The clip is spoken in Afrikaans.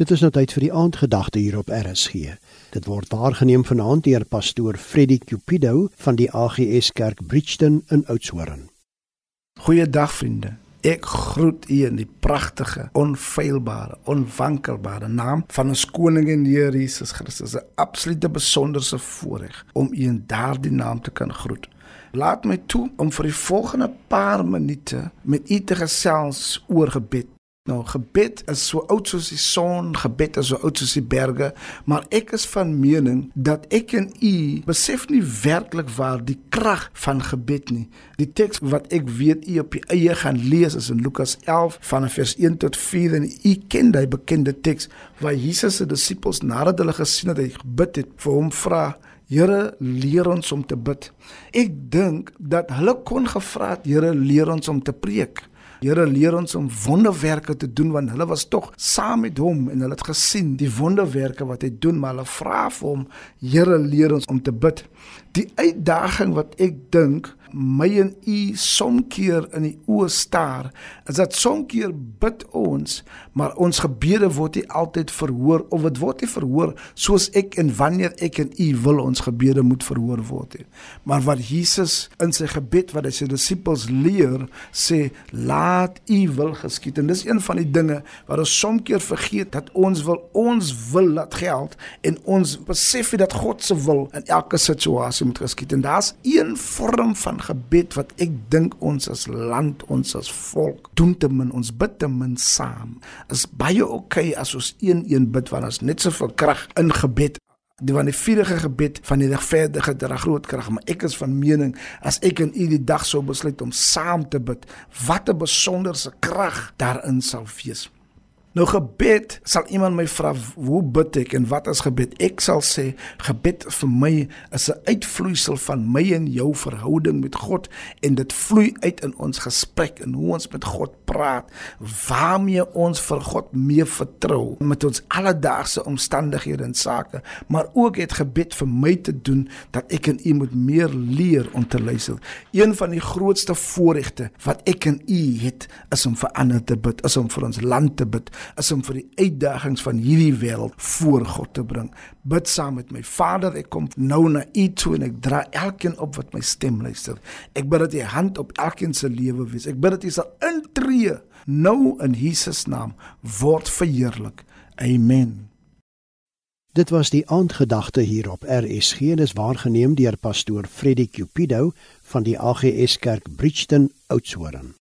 Dit is nou tyd vir die aandgedagte hier op RSG. Dit word waargeneem vanaand deur pastoor Freddie Cupido van die AGS Kerk Bridgton in Oudtshoorn. Goeiedag vriende. Ek groet u in die pragtige, onfeilbare, onwankelbare naam van ons koning en Here Jesus Christus. 'n Absolute besonderse voorreg om u in daardie naam te kan groet. Laat my toe om vir die volgende paar minute met u te gesels oor gebed. Nou gebed is so oud soos die son, gebed is so oud soos die berge, maar ek is van mening dat ek en u besef nie werklik waar die krag van gebed nie. Die teks wat ek weet u op die eie gaan lees is in Lukas 11 van vers 1 tot 4 en u ken daai bekende teks waar Jesus se disippels nadat hulle gesien het hy gebid het vir hom vra Here leer ons om te bid. Ek dink dat hulle kon gevra het Here leer ons om te preek. Here leer ons om wonderwerke te doen want hulle was tog saam met hom en hulle het gesien die wonderwerke wat hy doen maar hulle vra vir hom Here leer ons om te bid. Die uitdaging wat ek dink my en u somkeer in die oë staar is dat somkeer bid ons maar ons gebede word nie altyd verhoor of dit word nie verhoor soos ek en wanneer ek en u wil ons gebede moet verhoor word nie. Maar wat Jesus in sy gebed wat hy sy disippels leer sê laat u wil geskied. En dis een van die dinge wat ons somkeer vergeet dat ons wil ons wil laat geld en ons besef dat God se wil in elke situasie moet geskied. En daar's een vorm van gebed wat ek dink ons as land, ons as volk doen te min, ons bid te min saam. Is baie oukei okay as ons een een bid want ons net so veel krag in gebed die van die vierige gebed van die regverdige dra groot krag maar ek is van mening as ek in u die dag sou besluit om saam te bid wat 'n besonderse krag daarin sal wees Nou gebed, sal iemand my vra hoe bid ek en wat is gebed? Ek sal sê gebed vir my is 'n uitvloeisel van my en jou verhouding met God en dit vloei uit in ons gesprek en hoe ons met God praat, waarmee ons vir God meer vertrou met ons alledaagse omstandighede en sake, maar ook het gebed vir my te doen dat ek en u moet meer leer om te luister. Een van die grootste voorregte wat ek en u het is om vir ander te bid, is om vir ons land te bid is om vir die uitdagings van hierdie wêreld voor God te bring. Bid saam met my Vader, ek kom nou na U toe en ek dra elkeen op wat my stem luister. Ek bid dat U hand op elkeen se lewe wees. Ek bid dat U sal intree nou in Jesus naam word verheerlik. Amen. Dit was die aandgedagte hier op RSG en is waargeneem deur pastoor Freddie Cupido van die AGS Kerk Bridgton Oudtshoorn.